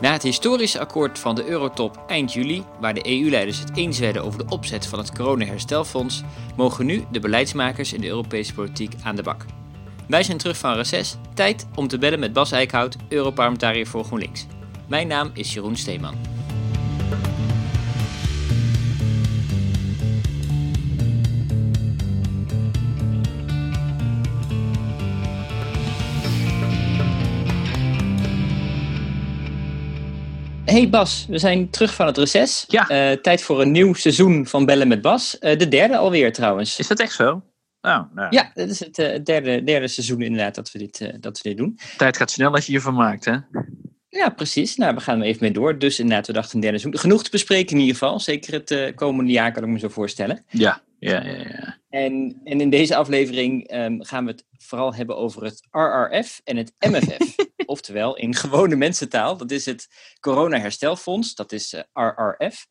Na het historische akkoord van de Eurotop eind juli, waar de EU-leiders het eens werden over de opzet van het coronaherstelfonds, mogen nu de beleidsmakers in de Europese politiek aan de bak. Wij zijn terug van reces. Tijd om te bellen met Bas Eickhout, Europarlementariër voor GroenLinks. Mijn naam is Jeroen Steeman. Hey Bas, we zijn terug van het reces. Ja. Eh, tijd voor een nieuw seizoen van Bellen met Bas. Eh, de derde alweer trouwens. Is dat echt zo? Oh, nou, Ja, dit is het eh, derde, derde seizoen inderdaad dat we, dit, dat we dit doen. Tijd gaat snel als je je vermaakt, hè? Ja, precies. Nou, we gaan er even mee door. Dus inderdaad, we dachten een derde seizoen. Genoeg te bespreken in ieder geval. Zeker het komende jaar kan ik me zo voorstellen. Ja, ja, ja. ja. En, en in deze aflevering ehm, gaan we het vooral hebben over het RRF en het MFF. Oftewel, in gewone mensentaal, dat is het Corona-herstelfonds, dat is eh, RRF.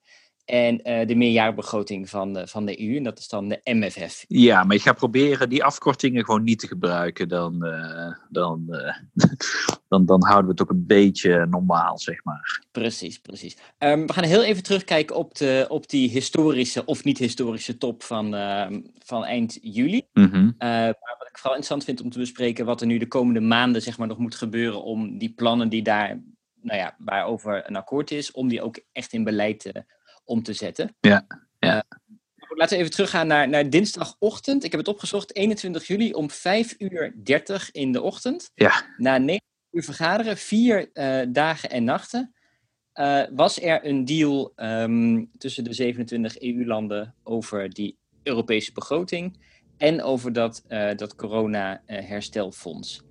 En eh, de meerjarenbegroting van, de- van de EU, en dat is dan de MFF. Ja, maar je gaat proberen die afkortingen gewoon niet te gebruiken. Dan, eh, dan, eh, dan, dan houden we het ook een beetje normaal, zeg maar. Precies, precies. Ehm, we gaan heel even terugkijken op, de, op die historische of niet-historische top van, ehm, van eind juli. Mhm. Uh, maar wat ik vooral interessant vind om te bespreken, wat er nu de komende maanden zeg maar, nog moet gebeuren om die plannen die daar, nou ja, waarover een akkoord is, om die ook echt in beleid eh, om te zetten. Ja, ja. Eh, laten we even teruggaan naar, naar dinsdagochtend. Ik heb het opgezocht, 21 juli om 5 uur 30 in de ochtend. Ja. Na 9 uur vergaderen, vier eh, dagen en nachten, eh, was er een deal ehm, tussen de 27 EU-landen over die Europese begroting en over dat, eh, dat corona-herstelfonds.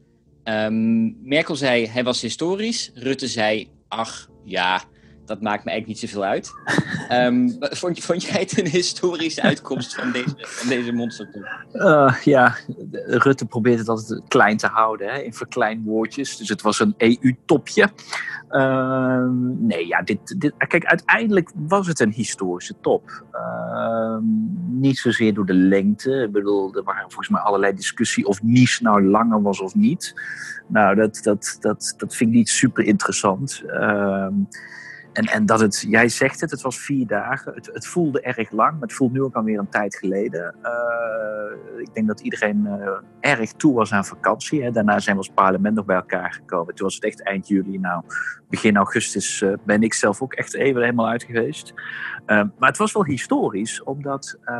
Ehm, Merkel zei, hij was historisch. Rutte zei, ach ja, dat maakt me eigenlijk niet zoveel uit. Ehm, vond, vond jij het een historische uitkomst van deze, van deze? Eh, ja, Rutte probeert het altijd klein te houden, hè, in verkleinwoordjes. Dus het was een EU-topje. Ehm, nee, ja, dit, dit, kijk, uiteindelijk was het een historische top. Ehm, niet zozeer door de lengte. Ik bedoel, er waren volgens mij allerlei discussie of Nice nou langer was of niet. Nou, dat, dat, dat, dat vind ik niet super interessant. Ehm, en, en dat het, jij zegt het, het was vier dagen. Het, het voelde erg lang, maar het voelt nu ook alweer een tijd geleden. Eh, ik denk dat iedereen eh, erg toe was aan vakantie. Hè. Daarna zijn we als parlement nog bij elkaar gekomen. Toen was het echt eind juli. Nou, begin augustus eh, ben ik zelf ook echt even helemaal uit geweest. Eh, maar het was wel historisch, omdat eh,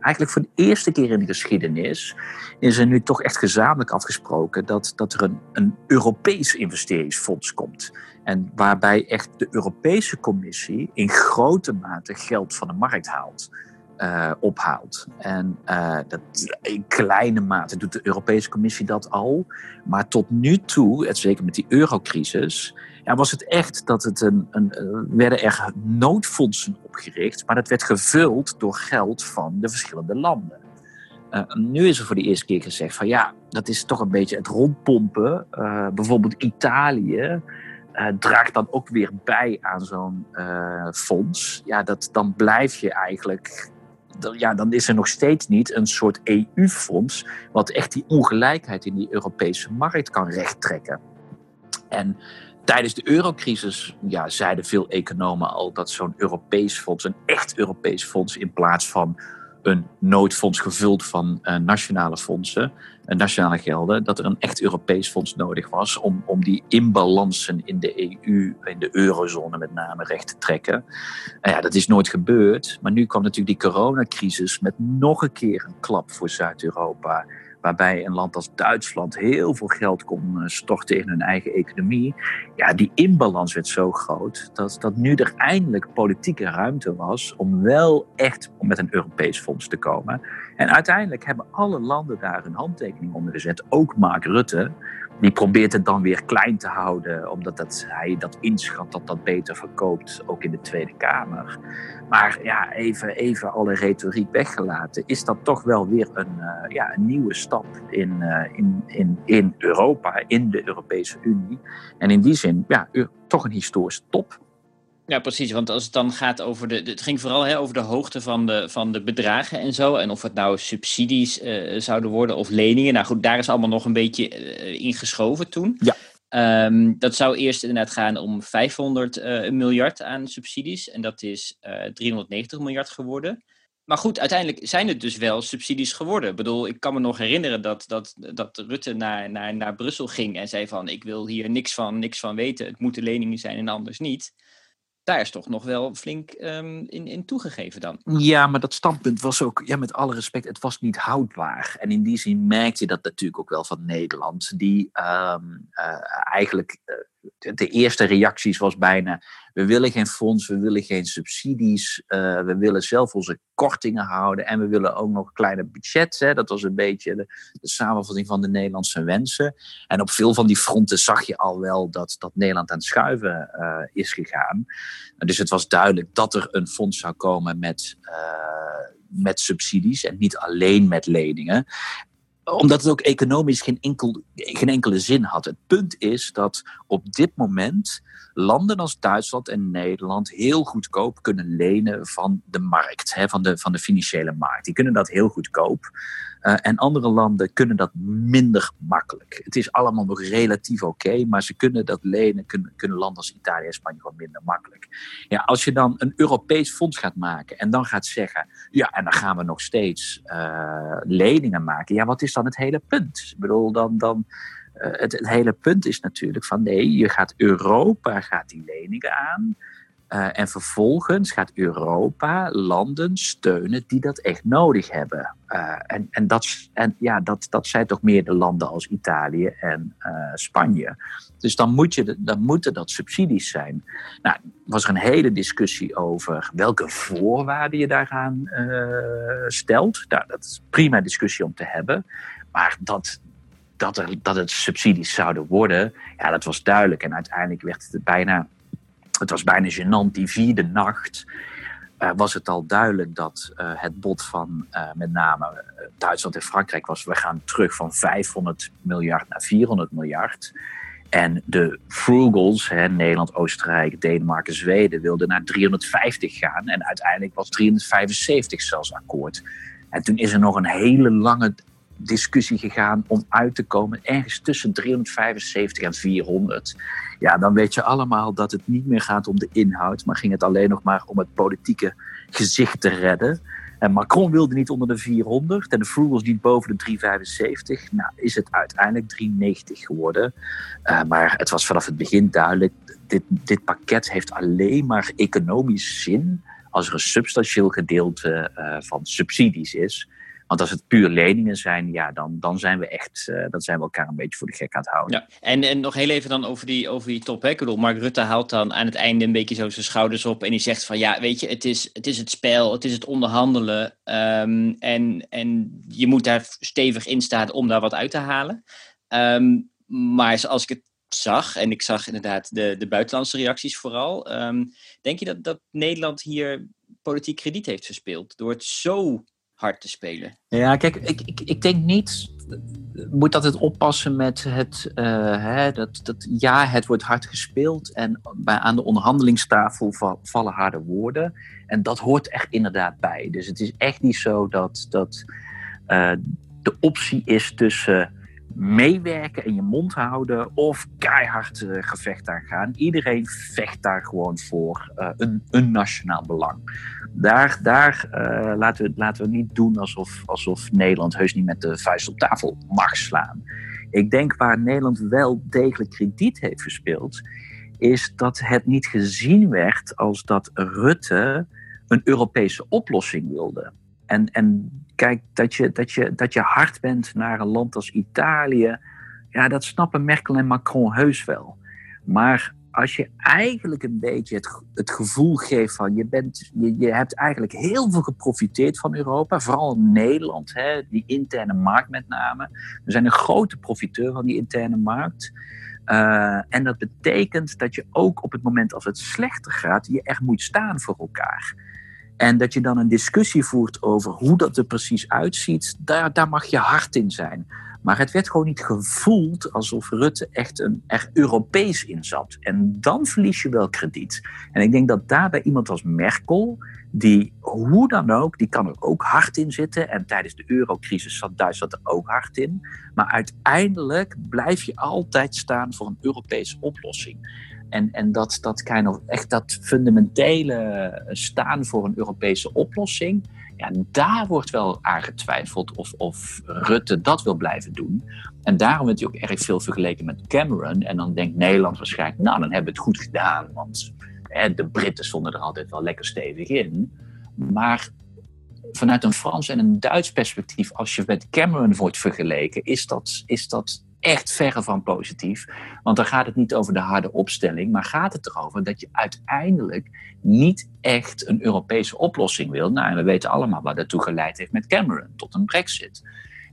eigenlijk voor de eerste keer in de geschiedenis is er nu toch echt gezamenlijk afgesproken dat, dat er een, een Europees investeringsfonds komt. En waarbij echt de Europese Commissie in grote mate geld van de markt haalt. eh, ophaalt. En eh, dat, in kleine mate doet de Europese Commissie dat al. Maar tot nu toe, zeker met die eurocrisis, ja, was het echt dat het een, een, eh, werden er noodfondsen opgericht, maar dat werd gevuld door geld van de verschillende landen. Nu is er voor de eerste keer gezegd van ja, dat is toch een beetje het rondpompen. Bijvoorbeeld Italië eh, draagt dan ook weer bij aan zo'n eh, fonds. Ja, dat, dan blijf je eigenlijk. Ja, dan is er nog steeds niet een soort EU-fonds. wat echt die ongelijkheid in die Europese markt kan rechttrekken. En tijdens de eurocrisis ja, zeiden veel economen al dat zo'n Europees fonds, een echt Europees fonds, in plaats van een noodfonds gevuld van eh, nationale fondsen, eh, nationale gelden, dat er een echt Europees fonds nodig was om, om die imbalansen in de EU, in de eurozone met name, recht te trekken. Nou ja, dat is nooit gebeurd. Maar nu kwam natuurlijk die coronacrisis met nog een keer een klap voor Zuid-Europa. Waarbij een land als Duitsland heel veel geld kon eh, storten in hun eigen economie. Ja, die imbalans werd zo groot dat, dat nu er eindelijk politieke ruimte was om wel echt met een Europees fonds te komen. En uiteindelijk hebben alle landen daar een handtekening onder gezet. Ook Mark Rutte. Die probeert het dan weer klein te houden, omdat dat, hij dat inschat dat dat beter verkoopt, ook in de Tweede Kamer. Maar ja, even, even alle retoriek weggelaten, is dat toch wel weer een, eh, ja, een nieuwe stap in, eh, in, in, in Europa, in de Europese Unie. En in die zin, ja, toch een historische top. Ja, precies. Want als het dan gaat over de. Het ging vooral hè, over de hoogte van de, van de bedragen en zo. En of het nou subsidies eh, zouden worden of leningen. Nou goed, daar is allemaal nog een beetje eh, in geschoven toen. Ja. Ehm, dat zou eerst inderdaad gaan om 500 miljard aan subsidies. En dat is 390 miljard geworden. Maar goed, uiteindelijk zijn het dus wel subsidies geworden. Ik bedoel, ik kan me nog herinneren dat, dat, dat Rutte naar, naar, naar Brussel ging en zei van ik wil hier niks van, niks van weten. Het moeten leningen zijn en anders niet daar is toch nog wel flink um, in, in toegegeven dan. Ja, maar dat standpunt was ook, ja, met alle respect, het was niet houdbaar. En in die zin merkte je dat natuurlijk ook wel van Nederland, die um, uh, eigenlijk uh, de eerste reacties was bijna: we willen geen fonds, we willen geen subsidies, uh, we willen zelf onze kortingen houden en we willen ook nog kleine budget. Hè. Dat was een beetje de, samenvatting van de Nederlandse wensen. En op veel van die fronten zag je al wel dat, dat Nederland aan het schuiven uh, is gegaan. Dus het was duidelijk dat er een fonds zou komen met. Uh, met subsidies en niet alleen met leningen omdat het ook economisch geen, geen enkele zin had. Het punt is dat op dit moment landen als Duitsland en Nederland heel goedkoop kunnen lenen van de markt, hè, van, de, van de financiële markt. Die kunnen dat heel goedkoop. Uh, en andere landen kunnen dat minder makkelijk. Het is allemaal nog relatief oké, maar ze kunnen dat lenen, kunnen, landen als Italië en Spanje gewoon minder makkelijk. Ja, als je dan een Europees fonds gaat maken en dan gaat zeggen, ja, en dan gaan we nog steeds uh, leningen maken, ja, wat is dan het hele punt? Ik bedoel, dan. dan uh, het, het hele punt is natuurlijk van nee, je gaat Europa gaat die leningen aan. Uh, en vervolgens gaat Europa landen steunen die dat echt nodig hebben. Uh, en en, dat, en ja, dat, dat zijn toch meer de landen als Italië en uh, Spanje. Dus dan, moet je, dan moeten dat subsidies zijn. Nou, was er een hele discussie over welke voorwaarden je daaraan stelt. Nou, dat is een prima discussie om te hebben. Maar dat, dat, er, dat het subsidies zouden worden, ja, dat was duidelijk. En uiteindelijk werd het bijna het was bijna gênant. Die vierde nacht uh, was het al duidelijk dat uh, het bod van uh, met name Duitsland en Frankrijk was: we gaan terug van 500 miljard naar 400 miljard. En de frugals, hè, Nederland, Oostenrijk, Denemarken, Zweden, wilden naar 350 gaan. En uiteindelijk was 375 zelfs akkoord. En toen is er nog een hele lange discussie gegaan om uit te komen ergens tussen 375 en 400. Ja, dan weet je allemaal dat het niet meer gaat om de inhoud, maar ging het alleen nog maar om het politieke gezicht te redden. En Macron wilde niet onder de 400 en de Frugals niet boven de 375. Nou, is het uiteindelijk 390 geworden. Uh, maar het was vanaf het begin duidelijk, dit, dit pakket heeft alleen maar economisch zin als er een substantieel gedeelte uh, van subsidies is. Want als het puur leningen zijn, ja, dan, dan zijn we echt, uh, dan zijn we elkaar een beetje voor de gek aan het houden. Ja, en, en nog heel even dan over die, over die top. Hè? Ik bedoel, Mark Rutte haalt dan aan het einde een beetje zo zijn schouders op en die zegt van ja, weet je, het is het, is het spel, het is het onderhandelen um, en, en je moet daar stevig in staan om daar wat uit te halen. Um, maar zoals ik het zag, en ik zag inderdaad de, de buitenlandse reacties vooral, um, denk je dat, dat Nederland hier politiek krediet heeft verspeeld door het zo hard te spelen. Ja, kijk, ik, ik, ik denk niet. Moet dat het oppassen met het. Uh, hè, dat, dat, ja, het wordt hard gespeeld. En bij, aan de onderhandelingstafel vallen harde woorden. En dat hoort echt inderdaad bij. Dus het is echt niet zo dat, dat uh, de optie is tussen meewerken en je mond houden of keihard uh, gevecht aangaan. Iedereen vecht daar gewoon voor uh, een, een nationaal belang. Daar, daar uh, laten, we, laten we niet doen alsof, alsof Nederland heus niet met de vuist op tafel mag slaan. Ik denk waar Nederland wel degelijk krediet heeft verspeeld, is dat het niet gezien werd als dat Rutte een Europese oplossing wilde. En, en kijk, dat je, dat, je, dat je hard bent naar een land als Italië, ja, dat snappen Merkel en Macron heus wel. Maar als je eigenlijk een beetje het, het gevoel geeft van je, bent, je, je hebt eigenlijk heel veel geprofiteerd van Europa, vooral Nederland, hè, die interne markt met name. We zijn een grote profiteur van die interne markt. Uh, en dat betekent dat je ook op het moment als het slechter gaat, je echt moet staan voor elkaar. En dat je dan een discussie voert over hoe dat er precies uitziet, daar, daar mag je hard in zijn. Maar het werd gewoon niet gevoeld alsof Rutte echt een, er Europees in zat. En dan verlies je wel krediet. En ik denk dat daarbij iemand als Merkel, die hoe dan ook, die kan er ook hard in zitten. En tijdens de eurocrisis zat Duitsland er ook hard in. Maar uiteindelijk blijf je altijd staan voor een Europese oplossing. En, en dat, dat kind of, echt dat fundamentele staan voor een Europese oplossing ja, daar wordt wel aangetwijfeld of, of Rutte dat wil blijven doen. En daarom werd hij ook erg veel vergeleken met Cameron. En dan denkt Nederland waarschijnlijk, nou dan hebben we het goed gedaan. Want hè, de Britten stonden er altijd wel lekker stevig in. Maar vanuit een Frans en een Duits perspectief, als je met Cameron wordt vergeleken, is dat, is dat echt verre van positief. Want dan gaat het niet over de harde opstelling, maar gaat het erover dat je uiteindelijk niet echt een Europese oplossing wil. Nou, en we weten allemaal wat daartoe geleid heeft met Cameron, tot een brexit.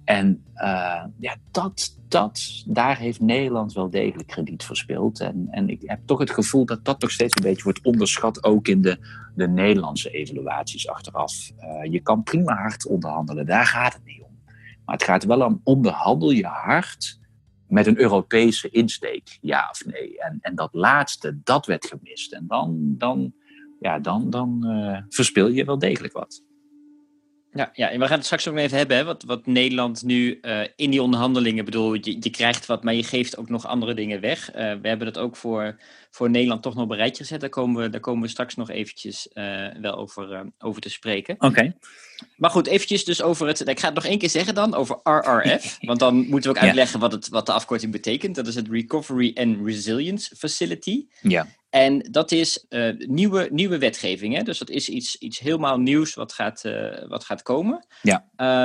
En uh, ja, dat, dat, daar heeft Nederland wel degelijk krediet verspeeld. En, en ik heb toch het gevoel dat dat nog steeds een beetje wordt onderschat, ook in de, de Nederlandse evaluaties achteraf. Uh, je kan prima hard onderhandelen, daar gaat het niet om. Maar het gaat wel om onderhandel je hard met een Europese insteek, ja of nee. En, en dat laatste, dat werd gemist. En dan, dan, ja, dan, dan uh, verspil je wel degelijk wat. Ja, ja, en we gaan het straks ook even hebben, hè, wat, wat Nederland nu uh, in die onderhandelingen, bedoel, je, je krijgt wat, maar je geeft ook nog andere dingen weg. Uh, we hebben dat ook voor, voor Nederland toch nog bereid gezet. Daar komen we, daar komen we straks nog eventjes uh, wel over, over te spreken. Oké. Okay. Maar goed, eventjes dus over het, ik ga het nog één keer zeggen dan, over RRF. want dan moeten we ook uitleggen ja. wat, het, wat de afkorting betekent. Dat is het Recovery and Resilience Facility. Ja. En dat is uh, nieuwe, nieuwe wetgeving. Hè? Dus dat is iets, iets helemaal nieuws wat gaat, uh, wat gaat komen. Ja.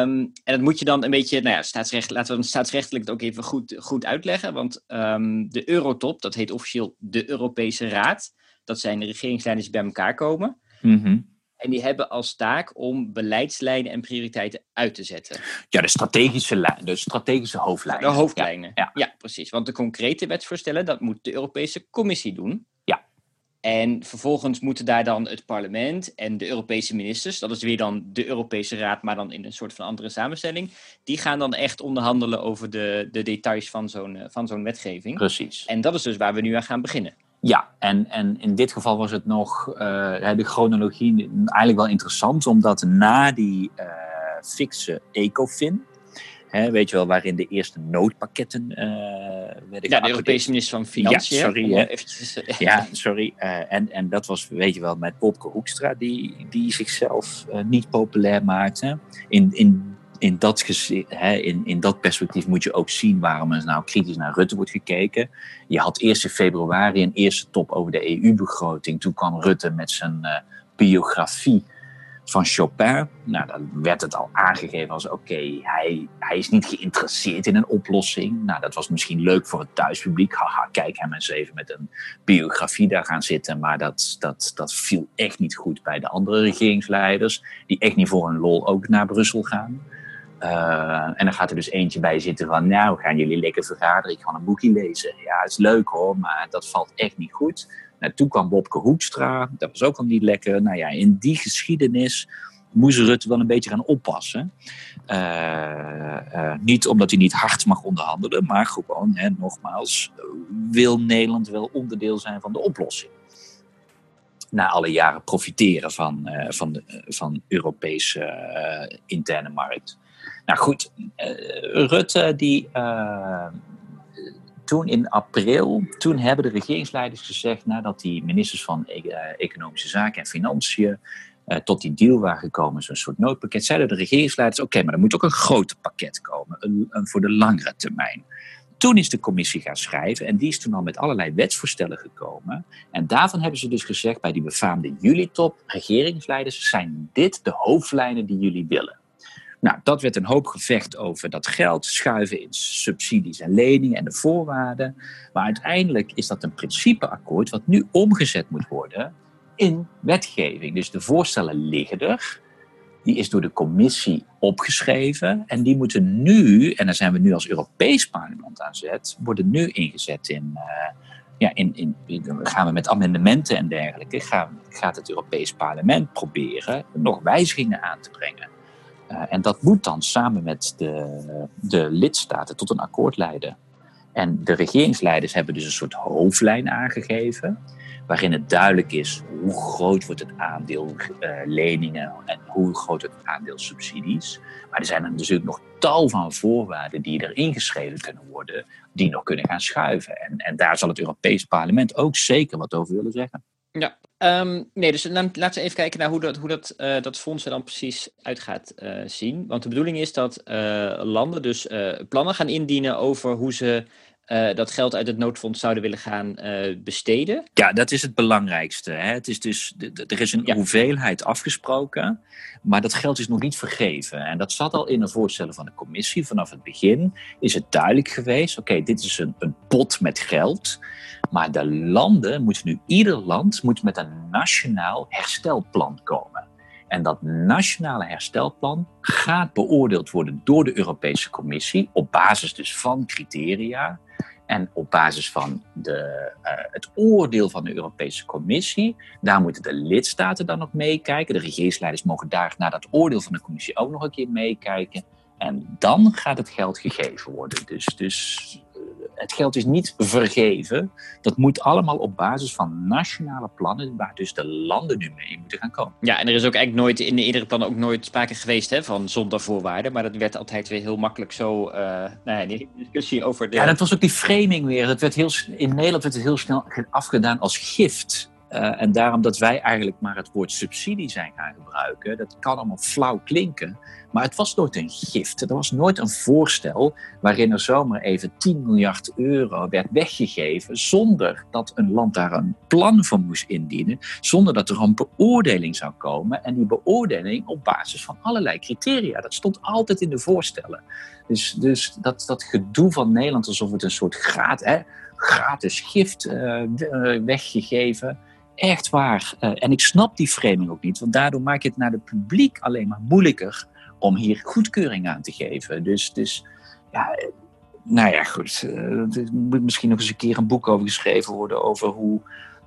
Um, en dat moet je dan een beetje, nou ja, staatsrecht, laten we staatsrechtelijk het ook even goed, goed uitleggen. Want um, de Eurotop, dat heet officieel de Europese Raad. Dat zijn de regeringsleiders die bij elkaar komen. Mm -hmm. En die hebben als taak om beleidslijnen en prioriteiten uit te zetten. Ja, de strategische, de strategische hoofdlijnen. De hoofdlijnen, ja. ja. ja, precies. Want de concrete wetsvoorstellen, dat moet de Europese Commissie doen. Ja. En vervolgens moeten daar dan het parlement en de Europese ministers, dat is weer dan de Europese Raad, maar dan in een soort van andere samenstelling, die gaan dan echt onderhandelen over de, de details van zo'n van zo'n wetgeving. Precies. En dat is dus waar we nu aan gaan beginnen. Ja, en, en in dit geval was het nog uh, de chronologie eigenlijk wel interessant, omdat na die uh, fixe ECOFIN, hè, weet je wel, waarin de eerste noodpakketten uh, werden Ja, de Europese minister van Financiën. Ja, sorry. Eventjes, ja, sorry. en, en dat was, weet je wel, met Bobke Hoekstra, die, die zichzelf niet populair maakte. In, in in dat, in, in dat perspectief moet je ook zien waarom er nou kritisch naar Rutte wordt gekeken. Je had eerst in februari een eerste top over de EU-begroting. Toen kwam Rutte met zijn uh, biografie van Chopin. Nou, dan werd het al aangegeven als oké, hij, hij is niet geïnteresseerd in een oplossing. Nou, dat was misschien leuk voor het thuispubliek. Haha, kijk hem eens even met een biografie daar gaan zitten. Maar dat, dat, dat viel echt niet goed bij de andere regeringsleiders. Die echt niet voor een lol ook naar Brussel gaan. Uh, en dan gaat er dus eentje bij zitten van, nou, gaan jullie lekker vergaderen, ik ga een boekje lezen. Ja, is leuk hoor, maar dat valt echt niet goed. Nou, toen kwam Bobke Hoekstra, dat was ook al niet lekker. Nou ja, in die geschiedenis moest Rutte wel een beetje gaan oppassen. Uh, uh, niet omdat hij niet hard mag onderhandelen, maar gewoon, hè, nogmaals, wil Nederland wel onderdeel zijn van de oplossing? Na alle jaren profiteren van, van de van Europese interne markt. Nou goed, uh, Rutte die uh, toen in april, toen hebben de regeringsleiders gezegd, nadat die ministers van e Economische Zaken en Financiën tot die deal waren gekomen, zo'n soort noodpakket, zeiden de regeringsleiders, oké, maar er moet ook een groter pakket komen, een, een voor de langere termijn. Toen is de commissie gaan schrijven en die is toen al met allerlei wetsvoorstellen gekomen. En daarvan hebben ze dus gezegd bij die befaamde juli-top, regeringsleiders, zijn dit de hoofdlijnen die jullie willen? Nou, dat werd een hoop gevecht over dat geld, schuiven in subsidies en leningen en de voorwaarden. Maar uiteindelijk is dat een principeakkoord wat nu omgezet moet worden in wetgeving. Dus de voorstellen liggen er. Die is door de commissie opgeschreven. En die moeten nu, en daar zijn we nu als Europees parlement aan zet, worden nu ingezet in. Uh, ja, in, in, in, gaan we met amendementen en dergelijke, gaan, gaat het Europees parlement proberen nog wijzigingen aan te brengen. Uh, en dat moet dan samen met de, de lidstaten tot een akkoord leiden. En de regeringsleiders hebben dus een soort hoofdlijn aangegeven, waarin het duidelijk is hoe groot wordt het aandeel uh, leningen en hoe groot het aandeel subsidies. Maar er zijn er natuurlijk nog tal van voorwaarden die erin geschreven kunnen worden, die nog kunnen gaan schuiven. En, en daar zal het Europees Parlement ook zeker wat over willen zeggen. Ja, um, nee, dus dan, laten we even kijken naar hoe dat, hoe dat, uh, dat fonds er dan precies uit gaat uh, zien. Want de bedoeling is dat uh, landen dus plannen gaan indienen over hoe ze uh, dat geld uit het noodfonds zouden willen gaan uh, besteden. Ja, dat is het belangrijkste. Hè? Het is dus, er is een ja. hoeveelheid afgesproken, maar dat geld is nog niet vergeven. En dat zat al in de voorstellen van de commissie. Vanaf het begin is het duidelijk geweest: oké, okay, dit is een, een pot met geld. Maar de landen moeten nu, ieder land moet met een nationaal herstelplan komen. En dat nationale herstelplan gaat beoordeeld worden door de Europese Commissie op basis dus van criteria. En op basis van de, uh, het oordeel van de Europese Commissie, daar moeten de lidstaten dan nog meekijken. De regeringsleiders mogen daar naar dat oordeel van de Commissie ook nog een keer meekijken. En dan gaat het geld gegeven worden. Dus, dus het geld is niet vergeven. Dat moet allemaal op basis van nationale plannen, waar dus de landen nu mee moeten gaan komen. Ja, en er is ook eigenlijk nooit in de eerdere plannen ook nooit sprake geweest hè, van zonder voorwaarden. Maar dat werd altijd weer heel makkelijk zo. Uh, nou ja, die discussie over de. Ja, dat was ook die framing weer. Het werd heel, in Nederland werd het heel snel afgedaan als gift. Uh, en daarom dat wij eigenlijk maar het woord subsidie zijn gaan gebruiken. Dat kan allemaal flauw klinken. Maar het was nooit een gift. Er was nooit een voorstel waarin er zomaar even 10 miljard euro werd weggegeven. zonder dat een land daar een plan voor moest indienen. Zonder dat er een beoordeling zou komen. En die beoordeling op basis van allerlei criteria. Dat stond altijd in de voorstellen. Dus, dus dat, dat gedoe van Nederland alsof het een soort gratis, hè, gratis gift uh, weggegeven echt waar. Uh, en ik snap die framing ook niet, want daardoor maak je het naar het publiek alleen maar moeilijker om hier goedkeuring aan te geven. Dus, dus ja, nou ja, goed. Er moet misschien nog eens een keer een boek over geschreven worden over hoe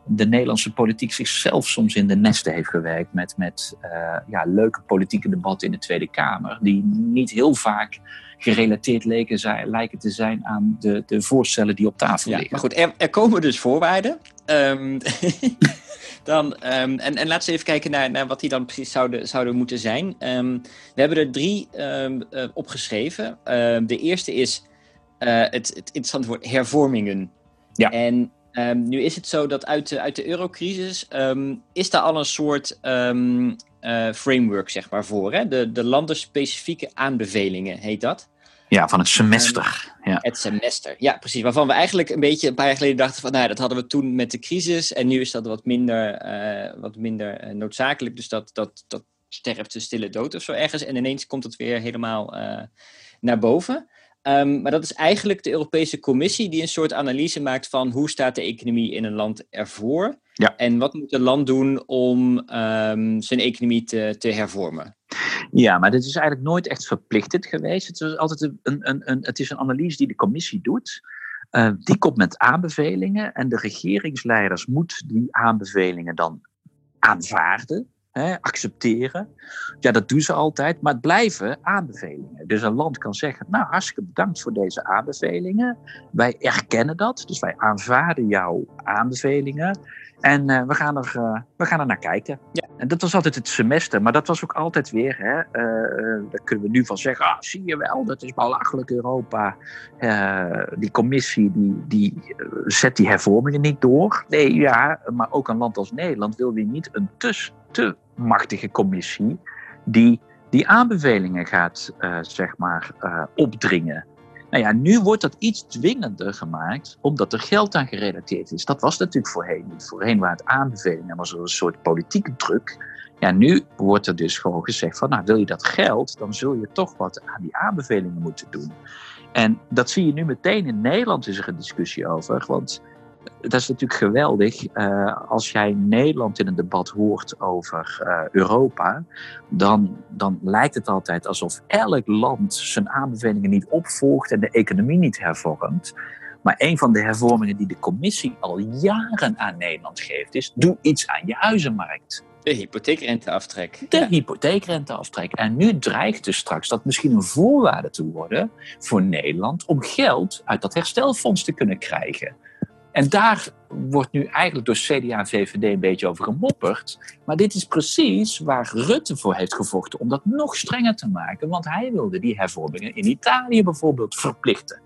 de Nederlandse politiek zichzelf soms in de nesten heeft gewerkt met, met uh, ja, leuke politieke debatten in de Tweede Kamer, die niet heel vaak gerelateerd leken, lijken te zijn aan de, de voorstellen die op tafel ja, liggen. Maar goed, er, er komen dus voorwaarden. Um, dan, um, en, en laten we even kijken naar, naar wat die dan precies zouden, zouden moeten zijn. Um, we hebben er drie uh, opgeschreven. de eerste is uh, het, het interessante woord hervormingen. Ja. En nu is het zo dat uit de, uit de eurocrisis is daar al een soort uh, framework zeg maar, voor. Hè? De, de landenspecifieke aanbevelingen heet dat. Ja, van het semester. ja. Het semester, ja precies. Waarvan we eigenlijk een beetje een paar jaar geleden dachten van... nou dat hadden we toen met de crisis en nu is dat wat minder, uh, wat minder uh, noodzakelijk. Dus dat, dat, dat sterft de stille dood of zo ergens. En ineens komt het weer helemaal naar boven. Um, maar dat is eigenlijk de Europese Commissie die een soort analyse maakt van hoe staat de economie in een land ervoor. Ja. En wat moet een land doen om um, zijn economie te, te hervormen. Ja, maar dit is eigenlijk nooit echt verplichtend geweest. Het is altijd een, een, een, het is een analyse die de commissie doet. Uh, die komt met aanbevelingen en de regeringsleiders moeten die aanbevelingen dan aanvaarden accepteren. Ja, dat doen ze altijd, maar het blijven aanbevelingen. Dus een land kan zeggen, nou hartstikke bedankt voor deze aanbevelingen. Wij erkennen dat, dus wij aanvaarden jouw aanbevelingen. En uh, we, gaan er, uh, we gaan er naar kijken. Ja. En dat was altijd het semester, maar dat was ook altijd weer, hè, uh, daar kunnen we nu van zeggen, ah, zie je wel, dat is belachelijk Europa. die commissie die, die zet die hervormingen niet door. Nee, ja, maar ook een land als Nederland wil weer niet een tussen te machtige commissie die die aanbevelingen gaat, zeg maar, opdringen. Nou ja, nu wordt dat iets dwingender gemaakt, omdat er geld aan gerelateerd is. Dat was natuurlijk voorheen niet. Voorheen waren het aanbevelingen, was er een soort politieke druk. Ja, nu wordt er dus gewoon gezegd van, nou wil je dat geld, dan zul je toch wat aan die aanbevelingen moeten doen. En dat zie je nu meteen in Nederland is er een discussie over, want dat is natuurlijk geweldig. Uh, als jij Nederland in een debat hoort over uh, Europa, dan, dan lijkt het altijd alsof elk land zijn aanbevelingen niet opvolgt en de economie niet hervormt. Maar een van de hervormingen die de commissie al jaren aan Nederland geeft, is: doe iets aan je huizenmarkt. De hypotheekrenteaftrek. De ja. hypotheekrenteaftrek. En nu dreigt dus straks dat misschien een voorwaarde te worden voor Nederland om geld uit dat herstelfonds te kunnen krijgen. En daar wordt nu eigenlijk door CDA en VVD een beetje over gemopperd. Maar dit is precies waar Rutte voor heeft gevochten om dat nog strenger te maken. Want hij wilde die hervormingen in Italië bijvoorbeeld verplichten.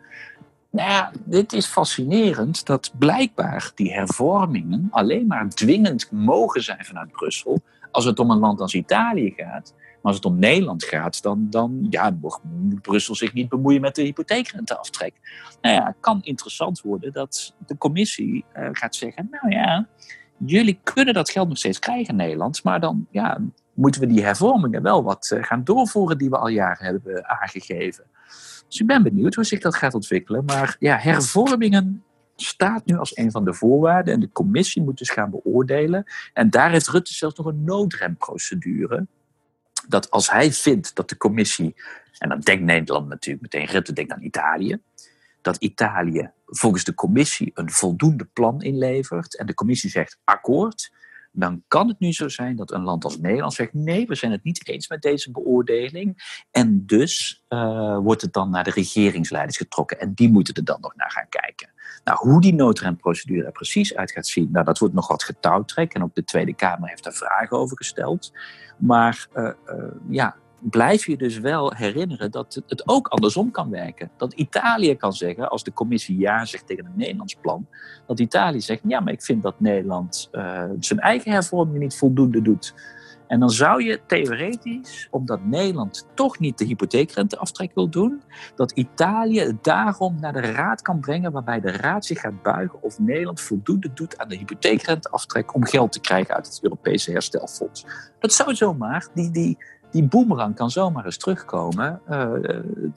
Nou ja, dit is fascinerend dat blijkbaar die hervormingen alleen maar dwingend mogen zijn vanuit Brussel als het om een land als Italië gaat. Maar als het om Nederland gaat, dan, dan ja, moet Brussel zich niet bemoeien met de hypotheekrenteaftrek. Nou ja, het kan interessant worden dat de commissie uh, gaat zeggen, nou ja, jullie kunnen dat geld nog steeds krijgen in Nederland, maar dan ja, moeten we die hervormingen wel wat uh, gaan doorvoeren die we al jaren hebben aangegeven. Dus ik ben benieuwd hoe zich dat gaat ontwikkelen. Maar ja, hervormingen staat nu als een van de voorwaarden. En de commissie moet dus gaan beoordelen. En daar heeft Rutte zelfs nog een noodremprocedure. Dat als hij vindt dat de commissie, en dan denkt Nederland natuurlijk meteen, Rutte denkt aan Italië, dat Italië volgens de commissie een voldoende plan inlevert en de commissie zegt akkoord, dan kan het nu zo zijn dat een land als Nederland zegt: nee, we zijn het niet eens met deze beoordeling. En dus uh, wordt het dan naar de regeringsleiders getrokken en die moeten er dan nog naar gaan kijken. Nou, hoe die noodremprocedure er precies uit gaat zien, nou, dat wordt nog wat getouwtrek. En ook de Tweede Kamer heeft daar vragen over gesteld. Maar uh, uh, ja, blijf je dus wel herinneren dat het ook andersom kan werken. Dat Italië kan zeggen, als de commissie ja zegt tegen een Nederlands plan, dat Italië zegt, ja, maar ik vind dat Nederland uh, zijn eigen hervorming niet voldoende doet. En dan zou je theoretisch, omdat Nederland toch niet de hypotheekrenteaftrek wil doen, dat Italië het daarom naar de Raad kan brengen, waarbij de Raad zich gaat buigen of Nederland voldoende doet aan de hypotheekrenteaftrek om geld te krijgen uit het Europese herstelfonds. Dat zou zomaar die, die, die boemerang kan zomaar eens terugkomen. Uh,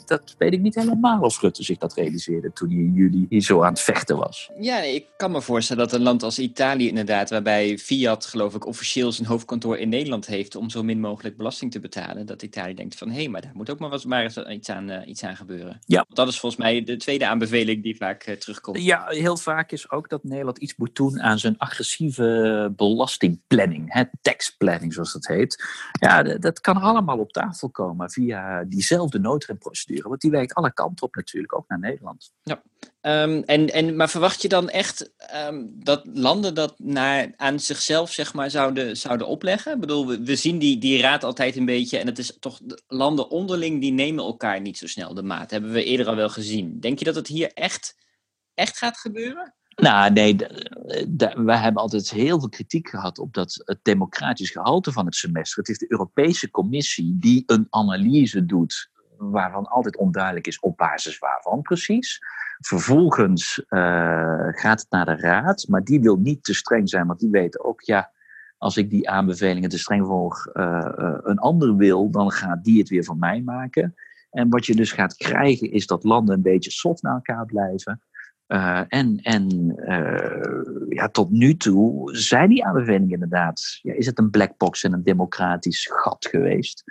dat weet ik niet helemaal of Rutte zich dat realiseerde toen hij in juli hier zo aan het vechten was. Ja, nee, ik kan me voorstellen dat een land als Italië inderdaad, waarbij Fiat geloof ik officieel zijn hoofdkantoor in Nederland heeft om zo min mogelijk belasting te betalen, dat Italië denkt van hé, hey, maar daar moet ook maar, wat, maar eens iets aan, uh, iets aan gebeuren. Ja. Dat is volgens mij de tweede aanbeveling die vaak uh, terugkomt. Ja, heel vaak is ook dat Nederland iets moet doen aan zijn agressieve belastingplanning, hè, tax planning zoals dat heet. Ja, dat kan allemaal op tafel komen via diezelfde noodremprocedure. Want die werkt alle kanten op natuurlijk, ook naar Nederland. Ja. Um, en, en, maar verwacht je dan echt um, dat landen dat naar, aan zichzelf zeg maar, zouden, zouden opleggen? Ik bedoel, we, we, zien die, die raad altijd een beetje, en het is toch landen onderling die nemen elkaar niet zo snel de maat. Hebben we eerder al wel gezien. Denk je dat het hier echt, echt gaat gebeuren? Nou, nee, we hebben altijd heel veel kritiek gehad op dat het democratisch gehalte van het semester. Het is de Europese Commissie die een analyse doet, waarvan altijd onduidelijk is op basis waarvan precies. Vervolgens uh, gaat het naar de Raad, maar die wil niet te streng zijn, want die weten ook, ja, als ik die aanbevelingen te streng volg, uh, een ander wil, dan gaat die het weer van mij maken. En wat je dus gaat krijgen, is dat landen een beetje soft naar elkaar blijven. Uh, en en uh, ja, tot nu toe zijn die aanbevelingen inderdaad. Ja, is het een black box en een democratisch gat geweest?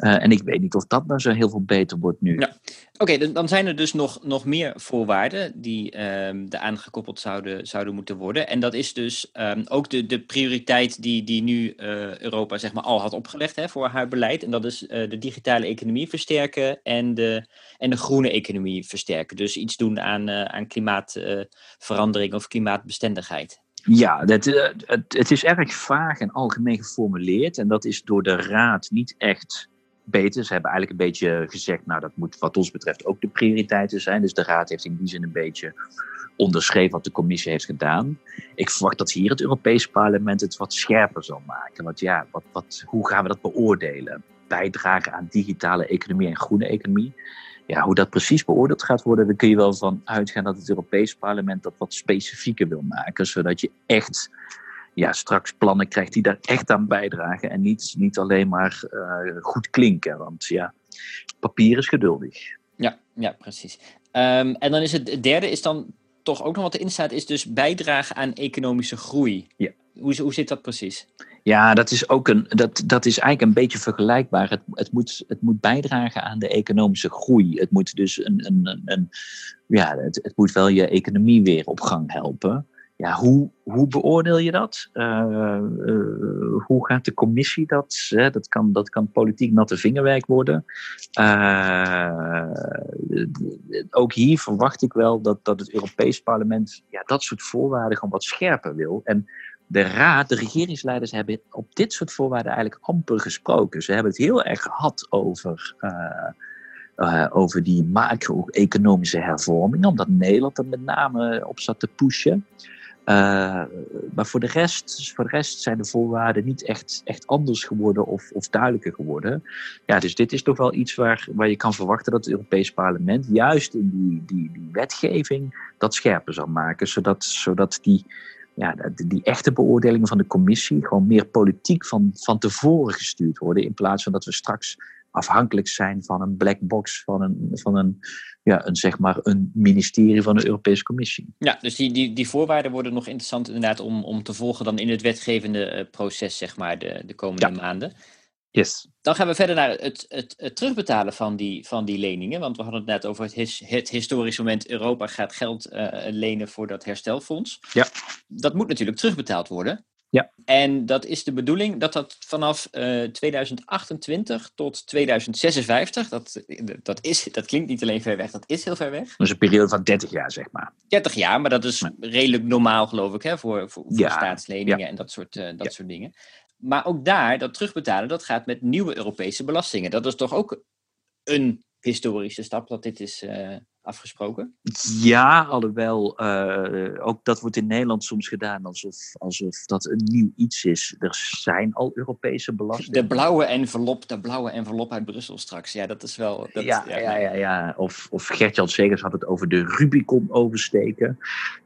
Uh, en ik weet niet of dat nou zo heel veel beter wordt nu. Ja. Oké, okay, dan zijn er dus nog, nog meer voorwaarden die um, eraan gekoppeld zouden, zouden moeten worden. En dat is dus um, ook de, de prioriteit die, die nu uh, Europa zeg maar, al had opgelegd hè, voor haar beleid. En dat is uh, de digitale economie versterken en de, en de groene economie versterken. Dus iets doen aan, aan klimaatverandering of klimaatbestendigheid. Ja, het, het, het is erg vaag en algemeen geformuleerd. En dat is door de Raad niet echt beter. Ze hebben eigenlijk een beetje gezegd, nou dat moet wat ons betreft ook de prioriteiten zijn. Dus de Raad heeft in die zin een beetje onderschreven wat de commissie heeft gedaan. Ik verwacht dat hier het Europese parlement het wat scherper zal maken. Want ja, wat, wat, hoe gaan we dat beoordelen? Bijdragen aan digitale economie en groene economie. Ja, hoe dat precies beoordeeld gaat worden, daar kun je wel van uitgaan dat het Europese parlement dat wat specifieker wil maken. Zodat je echt ja, straks plannen krijgt die daar echt aan bijdragen. En niet, niet alleen maar uh, goed klinken. Want ja, papier is geduldig. Ja, ja precies. Um, en dan is het, derde is dan toch ook nog wat erin staat, is dus bijdragen aan economische groei. Ja. Hoe, hoe zit dat precies? Ja, dat is ook een, dat, dat is eigenlijk een beetje vergelijkbaar. Het, het, moet, het moet bijdragen aan de economische groei. Het moet dus een, een, een, een ja, het, het moet wel je economie weer op gang helpen. Ja, hoe, hoe beoordeel je dat? hoe gaat de commissie dat? Hè? Dat, kan, dat kan politiek natte vingerwerk worden. ook hier verwacht ik wel dat, dat het Europees Parlement ja, dat soort voorwaarden gewoon wat scherper wil. En de raad, de regeringsleiders hebben op dit soort voorwaarden eigenlijk amper gesproken. Ze hebben het heel erg gehad over, over die macro-economische hervorming, omdat Nederland er met name op zat te pushen. Uh, maar voor de, rest, voor de rest zijn de voorwaarden niet echt, echt anders geworden of, of duidelijker geworden. Ja, dus dit is toch wel iets waar, waar je kan verwachten dat het Europees Parlement juist in die, die, die wetgeving dat scherper zal maken, zodat, zodat die, ja, die echte beoordelingen van de commissie gewoon meer politiek van, van tevoren gestuurd worden. In plaats van dat we straks afhankelijk zijn van een black box van een, van een, ja, een, zeg maar een ministerie van de Europese Commissie. Ja, dus die, die, die voorwaarden worden nog interessant inderdaad om, om te volgen dan in het wetgevende eh, proces, zeg maar, de, de komende maanden. Yes. Dan gaan we verder naar het, het, het, terugbetalen van die, van die leningen. Want we hadden het net over het, his, het historische moment: Europa gaat geld uh, lenen voor dat herstelfonds. Ja. Dat moet natuurlijk terugbetaald worden. Ja. En dat is de bedoeling dat dat vanaf uh, eh, 2028 tot 2056, dat, dat, is, dat klinkt niet alleen ver weg, dat is heel ver weg. Dat is een periode van 30 jaar, zeg maar. 30 jaar, maar dat is redelijk normaal, geloof ik, hè, voor, voor, voor ja. staatsleningen en dat soort, uh, dat soort dingen. Maar ook daar, dat terugbetalen, dat gaat met nieuwe Europese belastingen. Dat is toch ook een historische stap dat dit is uh, afgesproken? Ja, alhoewel uh, ook dat wordt in Nederland soms gedaan alsof, alsof dat een nieuw iets is. Er zijn al Europese belastingen. De blauwe envelop, de blauwe envelop uit Brussel straks. Ja, dat is wel... Dat, ja, ja, ja, ja, ja, Of, of Gert-Jan Segers had het over de Rubicon oversteken.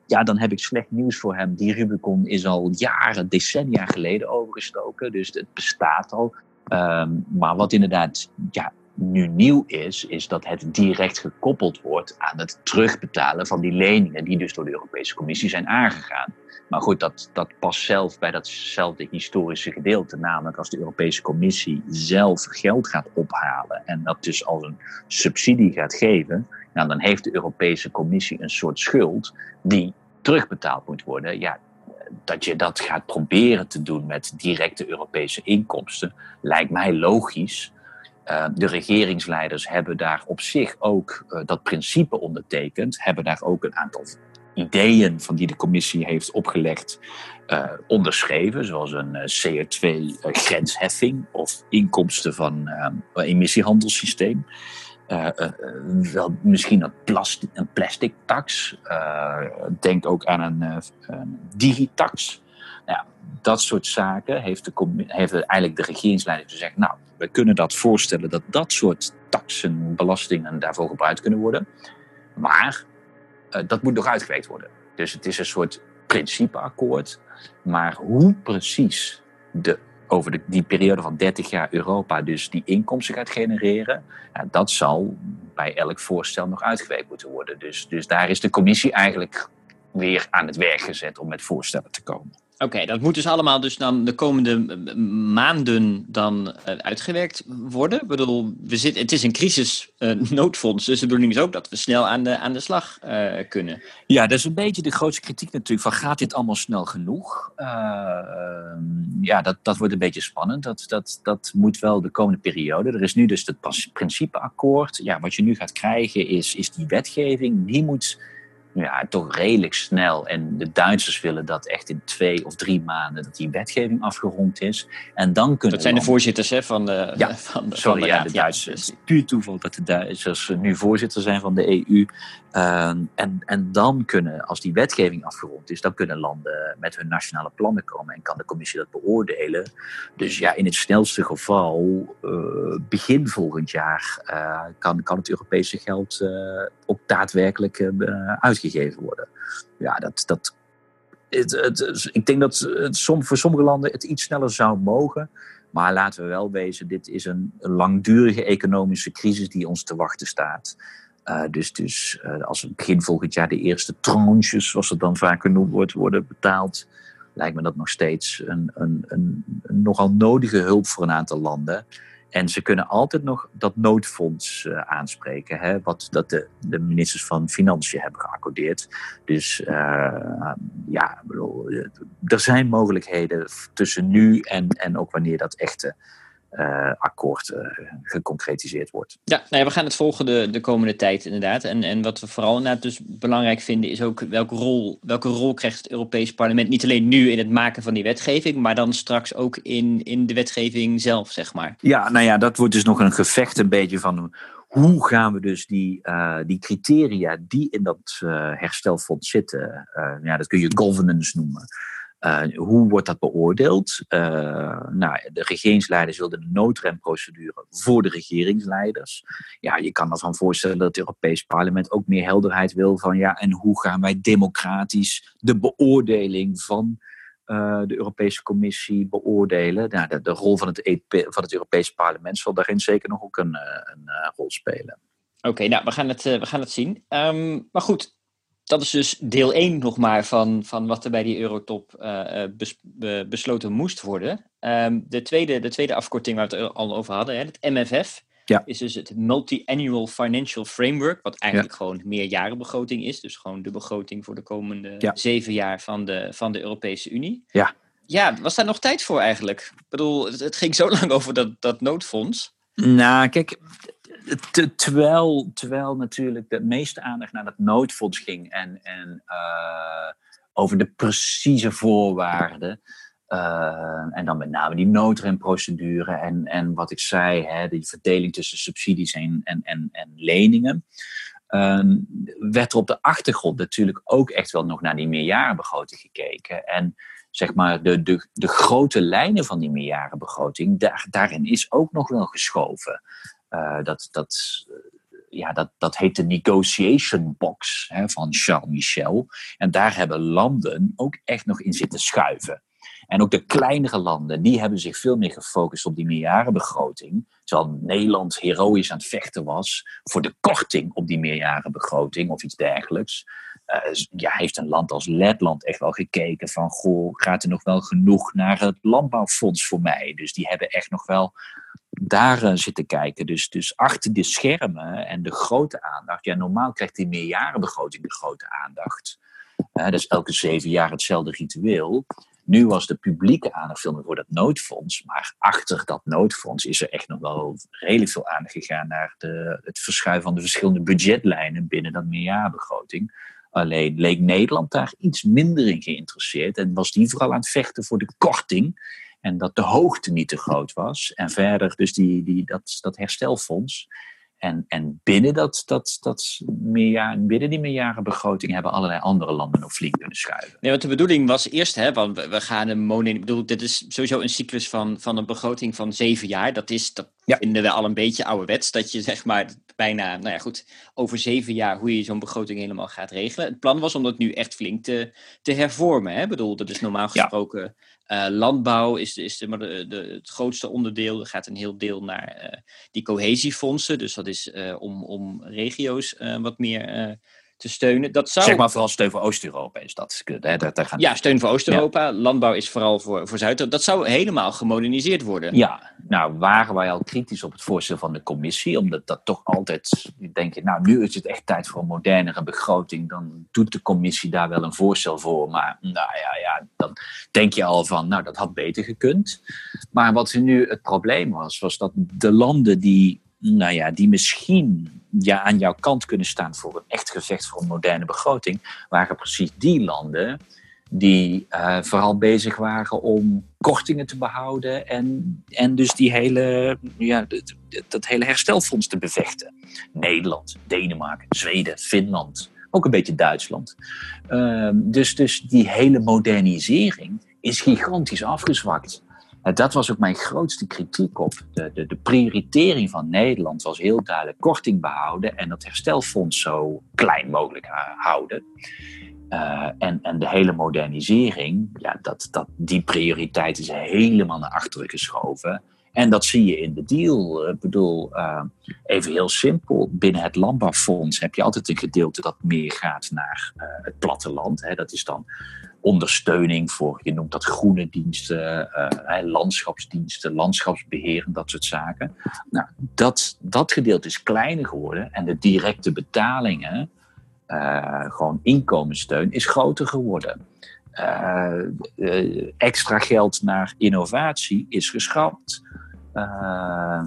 Ja, dan heb ik slecht nieuws voor hem. Die Rubicon is al jaren, decennia geleden overgestoken. Dus het bestaat al. Um, maar wat inderdaad ja, nu nieuw is, is dat het direct gekoppeld wordt aan het terugbetalen van die leningen die dus door de Europese Commissie zijn aangegaan. Maar goed, dat, dat past zelf bij datzelfde historische gedeelte, namelijk als de Europese Commissie zelf geld gaat ophalen en dat dus als een subsidie gaat geven, nou, dan heeft de Europese Commissie een soort schuld die terugbetaald moet worden. Ja, dat je dat gaat proberen te doen met directe Europese inkomsten, lijkt mij logisch. Uh, de regeringsleiders hebben daar op zich ook uh, dat principe ondertekend, hebben daar ook een aantal ideeën van die de commissie heeft opgelegd uh, onderschreven, zoals een CO2-grensheffing of inkomsten van een emissiehandelssysteem. wel misschien een, plastic, een plastic tax. denk ook aan een, digitax. Nou, dat soort zaken heeft, de, heeft eigenlijk de regeringsleiding gezegd. Nou, we kunnen dat voorstellen dat dat soort taxen, belastingen daarvoor gebruikt kunnen worden. Maar uh, dat moet nog uitgewerkt worden. Dus het is een soort principeakkoord. Maar hoe precies de, over de, die periode van 30 jaar Europa dus die inkomsten gaat genereren, dat zal bij elk voorstel nog uitgewerkt moeten worden. Dus, dus daar is de commissie eigenlijk weer aan het werk gezet om met voorstellen te komen. Oké, dat moet dus allemaal dus dan de komende maanden dan uh, uitgewerkt worden. Ik bedoel, we zitten, het is een crisisnoodfonds, uh, dus de bedoeling is ook dat we snel aan de, aan de slag uh, kunnen. Ja, dat is een beetje de grootste kritiek natuurlijk, van gaat dit allemaal snel genoeg? ja, dat, dat wordt een beetje spannend. Dat, dat, dat moet wel de komende periode. Er is nu dus het principeakkoord. Ja, wat je nu gaat krijgen is, is die wetgeving, die moet ja, toch redelijk snel. En de Duitsers willen dat echt in twee of drie maanden dat die wetgeving afgerond is. En dan kunnen dat zijn de voorzitters hè, van de, ja, van de, sorry, van de ja, de Duitsers. Ja, puur toeval dat de Duitsers nu voorzitter zijn van de EU. Ehm, en, en dan kunnen, als die wetgeving afgerond is, dan kunnen landen met hun nationale plannen komen en kan de commissie dat beoordelen. Dus ja, in het snelste geval, uh, begin volgend jaar, uh, kan, kan het Europese geld uh, ook daadwerkelijk uitgegeven worden. Ja, dat. dat het, het, ik denk dat het, voor sommige landen het iets sneller zou mogen. Maar laten we wel wezen, dit is een langdurige economische crisis die ons te wachten staat. Uh, dus dus uh, als begin volgend jaar de eerste tranches, zoals het dan vaak genoemd wordt, worden betaald, lijkt me dat nog steeds een, een, een, nogal nodige hulp voor een aantal landen. En ze kunnen altijd nog dat noodfonds uh, aanspreken, hè, wat dat de, de, ministers van Financiën hebben geaccordeerd. Dus uh, ja, bedoel, er zijn mogelijkheden tussen nu en, en ook wanneer dat echte uh, akkoord uh, geconcretiseerd wordt. Ja, nou ja, we gaan het volgen de, de komende tijd inderdaad. En, en wat we vooral inderdaad dus belangrijk vinden is ook welke rol, welke rol krijgt het Europees Parlement niet alleen nu in het maken van die wetgeving, maar dan straks ook in, in de wetgeving zelf, zeg maar. Ja, nou ja, dat wordt dus nog een gevecht een beetje van hoe gaan we dus die, uh, die criteria die in dat herstelfonds zitten, ja, dat kun je governance noemen. Uh, hoe wordt dat beoordeeld? Uh, nou, de regeringsleiders wilden een noodremprocedure voor de regeringsleiders. Ja, je kan ervan voorstellen dat het Europees Parlement ook meer helderheid wil van ja, en hoe gaan wij democratisch de beoordeling van uh, de Europese Commissie beoordelen? Nou, de, de rol van het, EP, van het Europees Parlement zal daarin zeker nog ook een, een rol spelen. Oké, nou, we gaan het, we gaan het zien. Um, maar goed, dat is dus deel 1 nog maar van, van wat er bij die Eurotop uh, bes, be, besloten moest worden. Um, de, tweede, de tweede afkorting waar we het al over hadden, hè, het MFF, ja. is dus het Multi-Annual Financial Framework, wat eigenlijk ja. gewoon meerjarenbegroting is. Dus gewoon de begroting voor de komende ja. zeven jaar van de, van de Europese Unie. Ja. Ja, was daar nog tijd voor eigenlijk? Ik bedoel, het, het ging zo lang over dat, dat noodfonds. Nou, kijk, terwijl, terwijl natuurlijk de meeste aandacht naar dat noodfonds ging en, en uh, over de precieze voorwaarden. Uh, en dan met name die noodremprocedure en, en wat ik zei, hè, die verdeling tussen subsidies en, en, en, en leningen. Uh, werd er op de achtergrond natuurlijk ook echt wel nog naar die meerjarenbegroting gekeken. En zeg maar de, de, de grote lijnen van die meerjarenbegroting, daar, daarin is ook nog wel geschoven. Uh, dat, dat, ja, dat, dat heet de negotiation box hè, van Charles Michel. En daar hebben landen ook echt nog in zitten schuiven. En ook de kleinere landen, die hebben zich veel meer gefocust op die meerjarenbegroting. Terwijl Nederland heroïs aan het vechten was voor de korting op die meerjarenbegroting of iets dergelijks. Uh, ja, heeft een land als Letland echt wel gekeken van, goh, gaat er nog wel genoeg naar het landbouwfonds voor mij? Dus die hebben echt nog wel daar uh, zitten kijken. Dus, dus achter de schermen en de grote aandacht. Ja, normaal krijgt die meerjarenbegroting de grote aandacht. Uh, dat is elke zeven jaar hetzelfde ritueel. Nu was de publieke aandacht veel meer voor dat noodfonds. Maar achter dat noodfonds is er echt nog wel redelijk veel aandacht gegaan naar de, het verschuiven van de verschillende budgetlijnen binnen dat meerjarenbegroting. Alleen leek Nederland daar iets minder in geïnteresseerd en was die vooral aan het vechten voor de korting en dat de hoogte niet te groot was. En verder dus die, die, dat, dat herstelfonds. En, en binnen, dat, dat, dat meerjaar, binnen die meerjarenbegroting hebben allerlei andere landen nog flink kunnen schuiven. Nee, want de bedoeling was eerst, hè, want we, we gaan een monen. Ik bedoel, dit is sowieso een cyclus van, van een begroting van zeven jaar. Dat, is, dat ja. vinden we al een beetje ouderwets. Dat je zeg maar bijna, nou ja, goed, over zeven jaar hoe je zo'n begroting helemaal gaat regelen. Het plan was om dat nu echt flink te, te hervormen. Hè? Ik bedoel, dat is normaal gesproken. Ja uh, landbouw is, is de, de, de, het grootste onderdeel. Er gaat een heel deel naar uh, die cohesiefondsen. Dus dat is uh, om, om regio's wat meer te steunen. Dat zou... Zeg maar vooral steun voor Oost-Europa is dat. Daar, daar gaan... Ja, steun voor Oost-Europa. Ja. Landbouw is vooral voor, voor Zuid. Dat zou helemaal gemoderniseerd worden. Ja, nou waren wij al kritisch op het voorstel van de commissie. Omdat dat toch altijd, denk je, nou nu is het echt tijd voor een modernere begroting. Dan doet de commissie daar wel een voorstel voor. Maar nou ja, ja dan denk je al van, nou dat had beter gekund. Maar wat nu het probleem was, was dat de landen die nou ja, die misschien ja, aan jouw kant kunnen staan voor een echt gevecht voor een moderne begroting, waren precies die landen die uh, vooral bezig waren om kortingen te behouden en, en dus die hele, ja, dat, hele herstelfonds te bevechten. Nederland, Denemarken, Zweden, Finland, ook een beetje Duitsland. Uh, dus, dus die hele modernisering is gigantisch afgezwakt. En dat was ook mijn grootste kritiek op. De, de, de, prioritering van Nederland was heel duidelijk korting behouden en het herstelfonds zo klein mogelijk houden. Uh, en, en de hele modernisering, ja, dat, dat, die prioriteit is helemaal naar achteren geschoven. En dat zie je in de deal. Ik bedoel, even heel simpel. Binnen het landbouwfonds heb je altijd een gedeelte dat meer gaat naar het platteland. Hè. Dat is dan ondersteuning voor, je noemt dat groene diensten, uh, landschapsdiensten, landschapsbeheer en dat soort zaken. Nou, dat, dat gedeelte is kleiner geworden en de directe betalingen, gewoon inkomenssteun, is groter geworden. Uh, extra geld naar innovatie is geschrapt. Uh,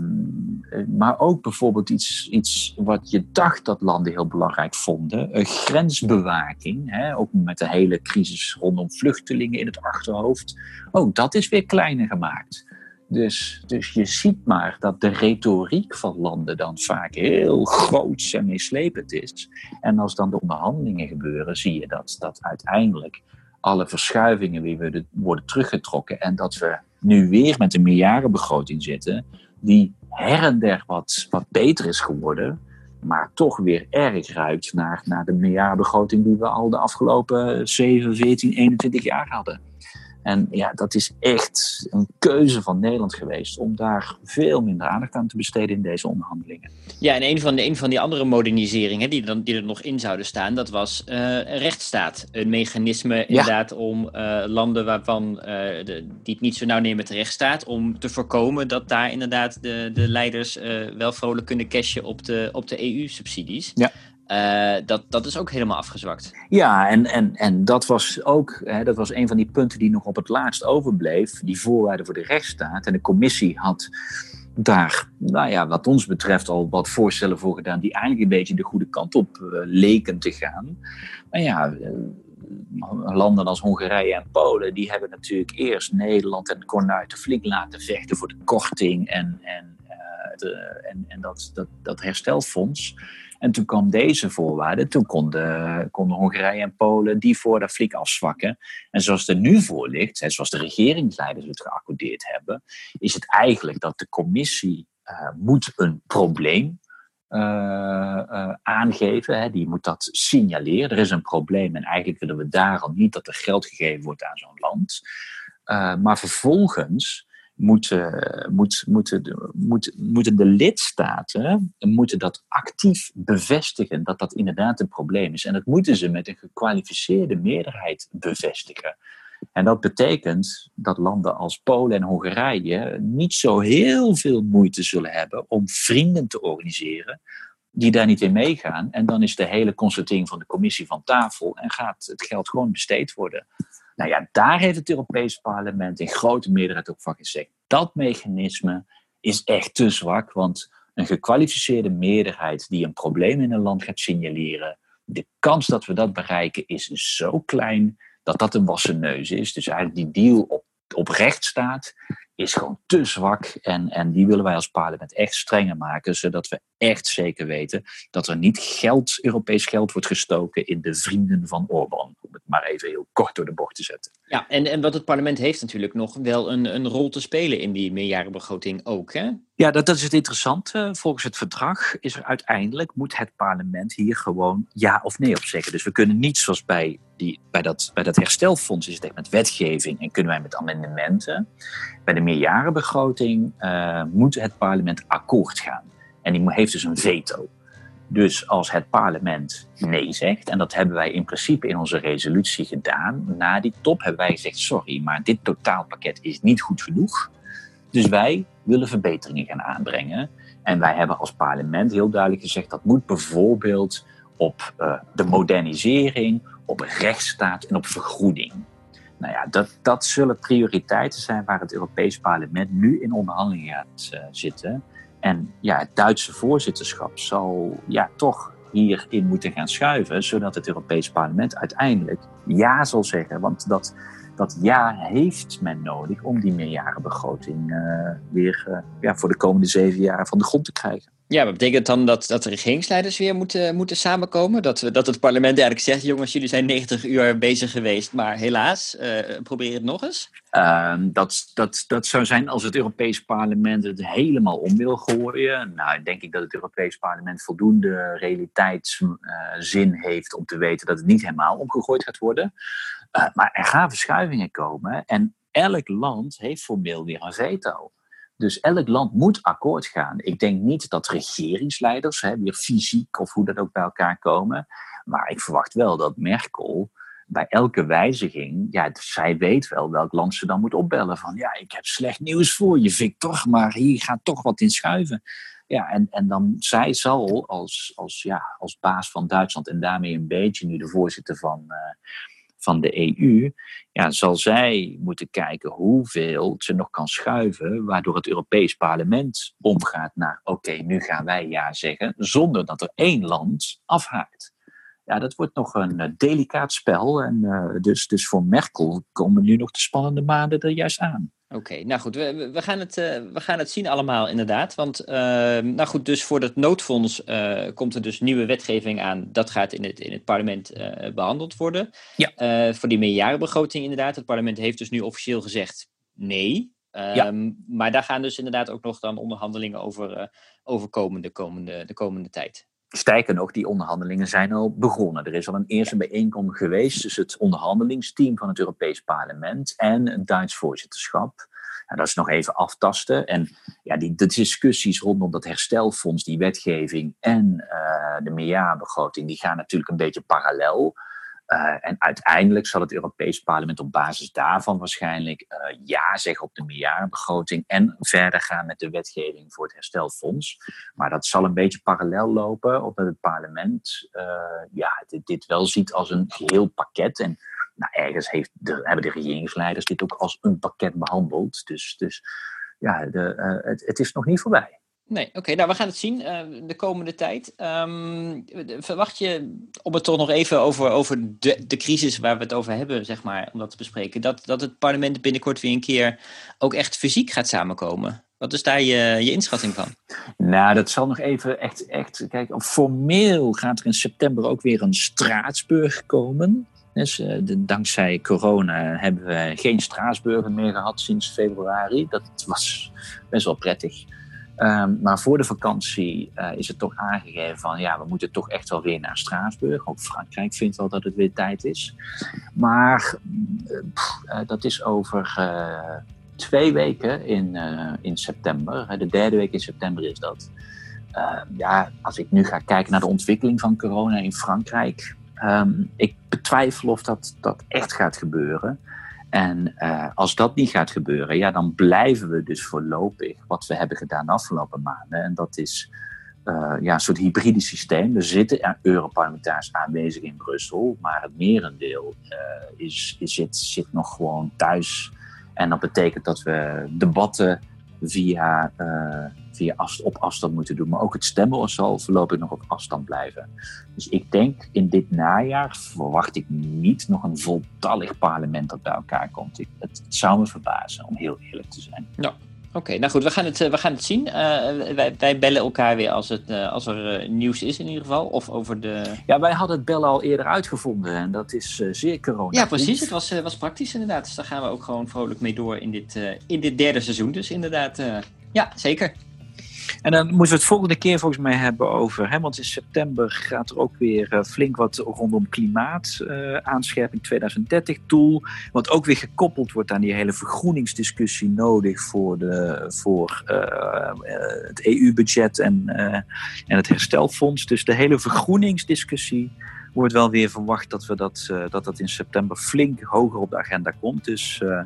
maar ook bijvoorbeeld iets, iets wat je dacht dat landen heel belangrijk vonden: grensbewaking. Hè? Ook met de hele crisis rondom vluchtelingen in het achterhoofd. Ook dat is weer kleiner gemaakt. Dus, dus je ziet maar dat de retoriek van landen dan vaak heel groot en meeslepend is. En als dan de onderhandelingen gebeuren, zie je dat, dat uiteindelijk alle verschuivingen weer worden teruggetrokken. En dat we nu weer met een meerjarenbegroting zitten, die her en der wat, wat beter is geworden, maar toch weer erg ruikt naar, naar de meerjarenbegroting die we al de afgelopen 7, 14, 21 jaar hadden. En ja, dat is echt een keuze van Nederland geweest om daar veel minder aandacht aan te besteden in deze onderhandelingen. Ja, en een van, de, een van die andere moderniseringen die, dan, die er nog in zouden staan, dat was uh, een rechtsstaat. Een mechanisme inderdaad om uh, landen waarvan uh, de, die het niet zo nauw nemen met de rechtsstaat, om te voorkomen dat daar inderdaad de, de leiders wel vrolijk kunnen cashen op de, op de EU-subsidies. Ja. Uh, dat, dat is ook helemaal afgezwakt. Ja, en, en, en dat was ook hè, dat was een van die punten die nog op het laatst overbleef. Die voorwaarden voor de rechtsstaat. En de commissie had daar, nou ja, wat ons betreft, al wat voorstellen voor gedaan. die eigenlijk een beetje de goede kant op uh, leken te gaan. Maar ja. Uh, landen als Hongarije en Polen, die hebben natuurlijk eerst Nederland en Cornuiten flink laten vechten voor de korting en, en, de, en, en dat, dat, dat herstelfonds. En toen kwam deze voorwaarde. Toen konden, Hongarije en Polen die voor flink afzwakken. En zoals het er nu voor ligt, zoals de regeringsleiders het geaccordeerd hebben, is het eigenlijk dat de commissie uh, moet een probleem uh, aangeven. Hè. Die moet dat signaleren. Er is een probleem en eigenlijk willen we daarom niet dat er geld gegeven wordt aan zo'n land. maar vervolgens moeten, moet, moeten, de, moet, moeten de lidstaten moeten dat actief bevestigen dat dat inderdaad een probleem is. En dat moeten ze met een gekwalificeerde meerderheid bevestigen. En dat betekent dat landen als Polen en Hongarije niet zo heel veel moeite zullen hebben om vrienden te organiseren die daar niet in meegaan. En dan is de hele constatering van de commissie van tafel en gaat het geld gewoon besteed worden. Nou ja, daar heeft het Europees Parlement in grote meerderheid ook van gezegd. Dat mechanisme is echt te zwak, want een gekwalificeerde meerderheid die een probleem in een land gaat signaleren, de kans dat we dat bereiken is zo klein dat dat een wassen neus is. Dus eigenlijk die deal op, op recht staat, is gewoon te zwak. En, en die willen wij als parlement echt strenger maken, zodat we echt zeker weten dat er niet geld, Europees geld wordt gestoken in de vrienden van Orbán. Maar even heel kort door de bocht te zetten. Ja, en, en wat het parlement heeft natuurlijk nog wel een, een rol te spelen in die meerjarenbegroting ook, hè? Ja, dat, dat is het interessante. Volgens het verdrag is er uiteindelijk, moet het parlement hier gewoon ja of nee op zeggen. Dus we kunnen niet zoals bij, die, bij, dat, bij dat herstelfonds is het echt met wetgeving en kunnen wij met amendementen. Bij de meerjarenbegroting uh, moet het parlement akkoord gaan. En die heeft dus een veto. Dus als het parlement nee zegt, en dat hebben wij in principe in onze resolutie gedaan, na die top hebben wij gezegd: sorry, maar dit totaalpakket is niet goed genoeg. Dus wij willen verbeteringen gaan aanbrengen. En wij hebben als parlement heel duidelijk gezegd dat moet bijvoorbeeld op uh, de modernisering, op rechtsstaat en op vergroening. Nou ja, dat, dat zullen prioriteiten zijn waar het Europees Parlement nu in onderhandelingen gaat uh, zitten. En ja, het Duitse voorzitterschap zal ja, toch hierin moeten gaan schuiven, zodat het Europees Parlement uiteindelijk ja zal zeggen. Want dat, dat ja heeft men nodig om die meerjarenbegroting uh, weer uh, ja, voor de komende zeven jaar van de grond te krijgen. Ja, maar betekent dan dat, dat de regeringsleiders weer moeten, moeten samenkomen? Dat, dat het parlement eigenlijk zegt, jongens, jullie zijn 90 uur bezig geweest, maar helaas, uh, probeer het nog eens? Uh, dat, dat, dat zou zijn als het Europees parlement het helemaal om wil gooien. Nou, denk ik dat het Europees parlement voldoende realiteitszin heeft om te weten dat het niet helemaal omgegooid gaat worden. Uh, maar er gaan verschuivingen komen en elk land heeft formeel weer een veto. Dus elk land moet akkoord gaan. Ik denk niet dat regeringsleiders hè, weer fysiek of hoe dat ook bij elkaar komen. Maar ik verwacht wel dat Merkel bij elke wijziging, ja, zij weet wel welk land ze dan moet opbellen. Van ja, ik heb slecht nieuws voor je, Victor, maar hier gaat toch wat in schuiven. Ja, en, en dan zij zal als, als, ja, als baas van Duitsland en daarmee een beetje nu de voorzitter van, uh, van de EU, ja, zal zij moeten kijken hoeveel ze nog kan schuiven, waardoor het Europees Parlement omgaat naar oké, nu gaan wij ja zeggen, zonder dat er één land afhaakt ja, dat wordt nog een uh, delicaat spel. En uh, dus, dus voor Merkel komen nu nog de spannende maanden er juist aan. Oké, nou goed, we, we, gaan het, uh, we gaan het zien allemaal inderdaad. Want, nou goed, dus voor dat noodfonds komt er dus nieuwe wetgeving aan. Dat gaat in het, in het parlement behandeld worden. Ja. voor die meerjarenbegroting inderdaad. Het parlement heeft dus nu officieel gezegd nee. Ja. Um, maar daar gaan dus inderdaad ook nog dan onderhandelingen over, over komen de komende, de komende tijd. Sterker nog, die onderhandelingen zijn al begonnen. Er is al een eerste bijeenkomst geweest tussen het onderhandelingsteam van het Europees Parlement en het Duits voorzitterschap. En dat is nog even aftasten. En ja, die, de discussies rondom dat herstelfonds, die wetgeving en uh, de meerjarenbegroting, die gaan natuurlijk een beetje parallel. Uh, en uiteindelijk zal het Europees Parlement op basis daarvan waarschijnlijk uh, ja zeggen op de meerjarenbegroting en verder gaan met de wetgeving voor het herstelfonds. Maar dat zal een beetje parallel lopen, omdat het parlement uh, ja, dit, wel ziet als een geheel pakket. En nou, ergens heeft hebben de regeringsleiders dit ook als een pakket behandeld. Dus, dus ja, de, het is nog niet voorbij. Nee, oké. nou, we gaan het zien uh, de komende tijd. Um, verwacht je, om het toch nog even over, over de, de crisis waar we het over hebben, zeg maar, om dat te bespreken, dat, dat het parlement binnenkort weer een keer ook echt fysiek gaat samenkomen? Wat is daar je, je inschatting van? Nou, dat zal nog even echt, echt. Kijk, formeel gaat er in september ook weer een Straatsburg komen. Dus de, dankzij corona hebben we geen Straatsburger meer gehad sinds februari. Dat was best wel prettig. Um, maar voor de vakantie uh, is het toch aangegeven van ja, we moeten toch echt wel weer naar Straatsburg. Ook Frankrijk vindt wel dat het weer tijd is. Maar uh, dat is over twee weken in, in september. De derde week in september is dat. Ehm, ja, als ik nu ga kijken naar de ontwikkeling van corona in Frankrijk. Um, ik betwijfel of dat, dat echt gaat gebeuren. En uh, als dat niet gaat gebeuren, ja, dan blijven we dus voorlopig wat we hebben gedaan de afgelopen maanden. En dat is uh, ja, een soort hybride systeem. Er zitten Europarlementariërs aanwezig in Brussel, maar het merendeel uh, is, is, zit, zit nog gewoon thuis. En dat betekent dat we debatten via, via afst op afstand moeten doen. Maar ook het stemmen zal voorlopig nog op afstand blijven. Dus ik denk in dit najaar verwacht ik niet nog een voltallig parlement dat bij elkaar komt. Ik, het, zou me verbazen, om heel eerlijk te zijn. Ja. Oké, nou goed, we gaan het, we gaan het zien. Uh, wij, wij, bellen elkaar weer als, het, uh, als er uh, nieuws is in ieder geval. Of over de... Ja, wij hadden het bellen al eerder uitgevonden en dat is zeer corona. Ja, precies. Het was, was praktisch inderdaad. Dus daar gaan we ook gewoon vrolijk mee door in dit, in dit derde seizoen. Dus inderdaad, ja, zeker. En dan moeten we het volgende keer volgens mij hebben over, hè, want in september gaat er ook weer uh, flink wat rondom klimaat, uh, aanscherping 2030 tool, wat ook weer gekoppeld wordt aan die hele vergroeningsdiscussie nodig voor, de, voor uh, het EU-budget en, en het herstelfonds. Dus de hele vergroeningsdiscussie wordt wel weer verwacht dat, we dat, uh, dat dat in september flink hoger op de agenda komt. Dus uh,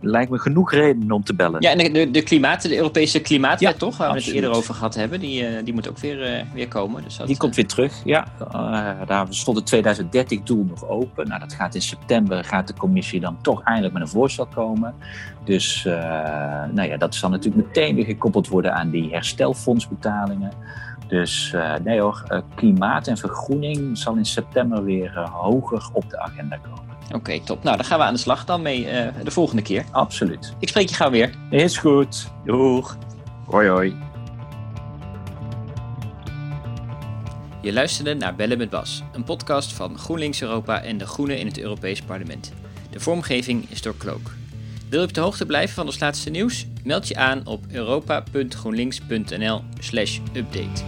lijkt me genoeg reden om te bellen. Ja, en de, de, klimaat, de Europese klimaatwet ja, toch, waar absoluut. we het eerder over gehad hebben, die, uh, die moet ook weer, weer komen. Dus dat, die komt weer terug, ja. daar stond het 2030 doel nog open. Nou, dat gaat in september, gaat de commissie dan toch eindelijk met een voorstel komen. Dus nou ja, dat zal natuurlijk meteen weer gekoppeld worden aan die herstelfondsbetalingen. Dus uh, nee hoor, uh, klimaat en vergroening zal in september weer uh, hoger op de agenda komen. Oké, okay, top. Nou, daar gaan we aan de slag dan mee de volgende keer. Absoluut. Ik spreek je gauw weer. Is goed. Doeg. Hoi hoi. Je luisterde naar Bellen met Bas, een podcast van GroenLinks Europa en De Groenen in het Europees Parlement. De vormgeving is door Klook. Wil je op de hoogte blijven van ons laatste nieuws? Meld je aan op europa.groenlinks.nl/update.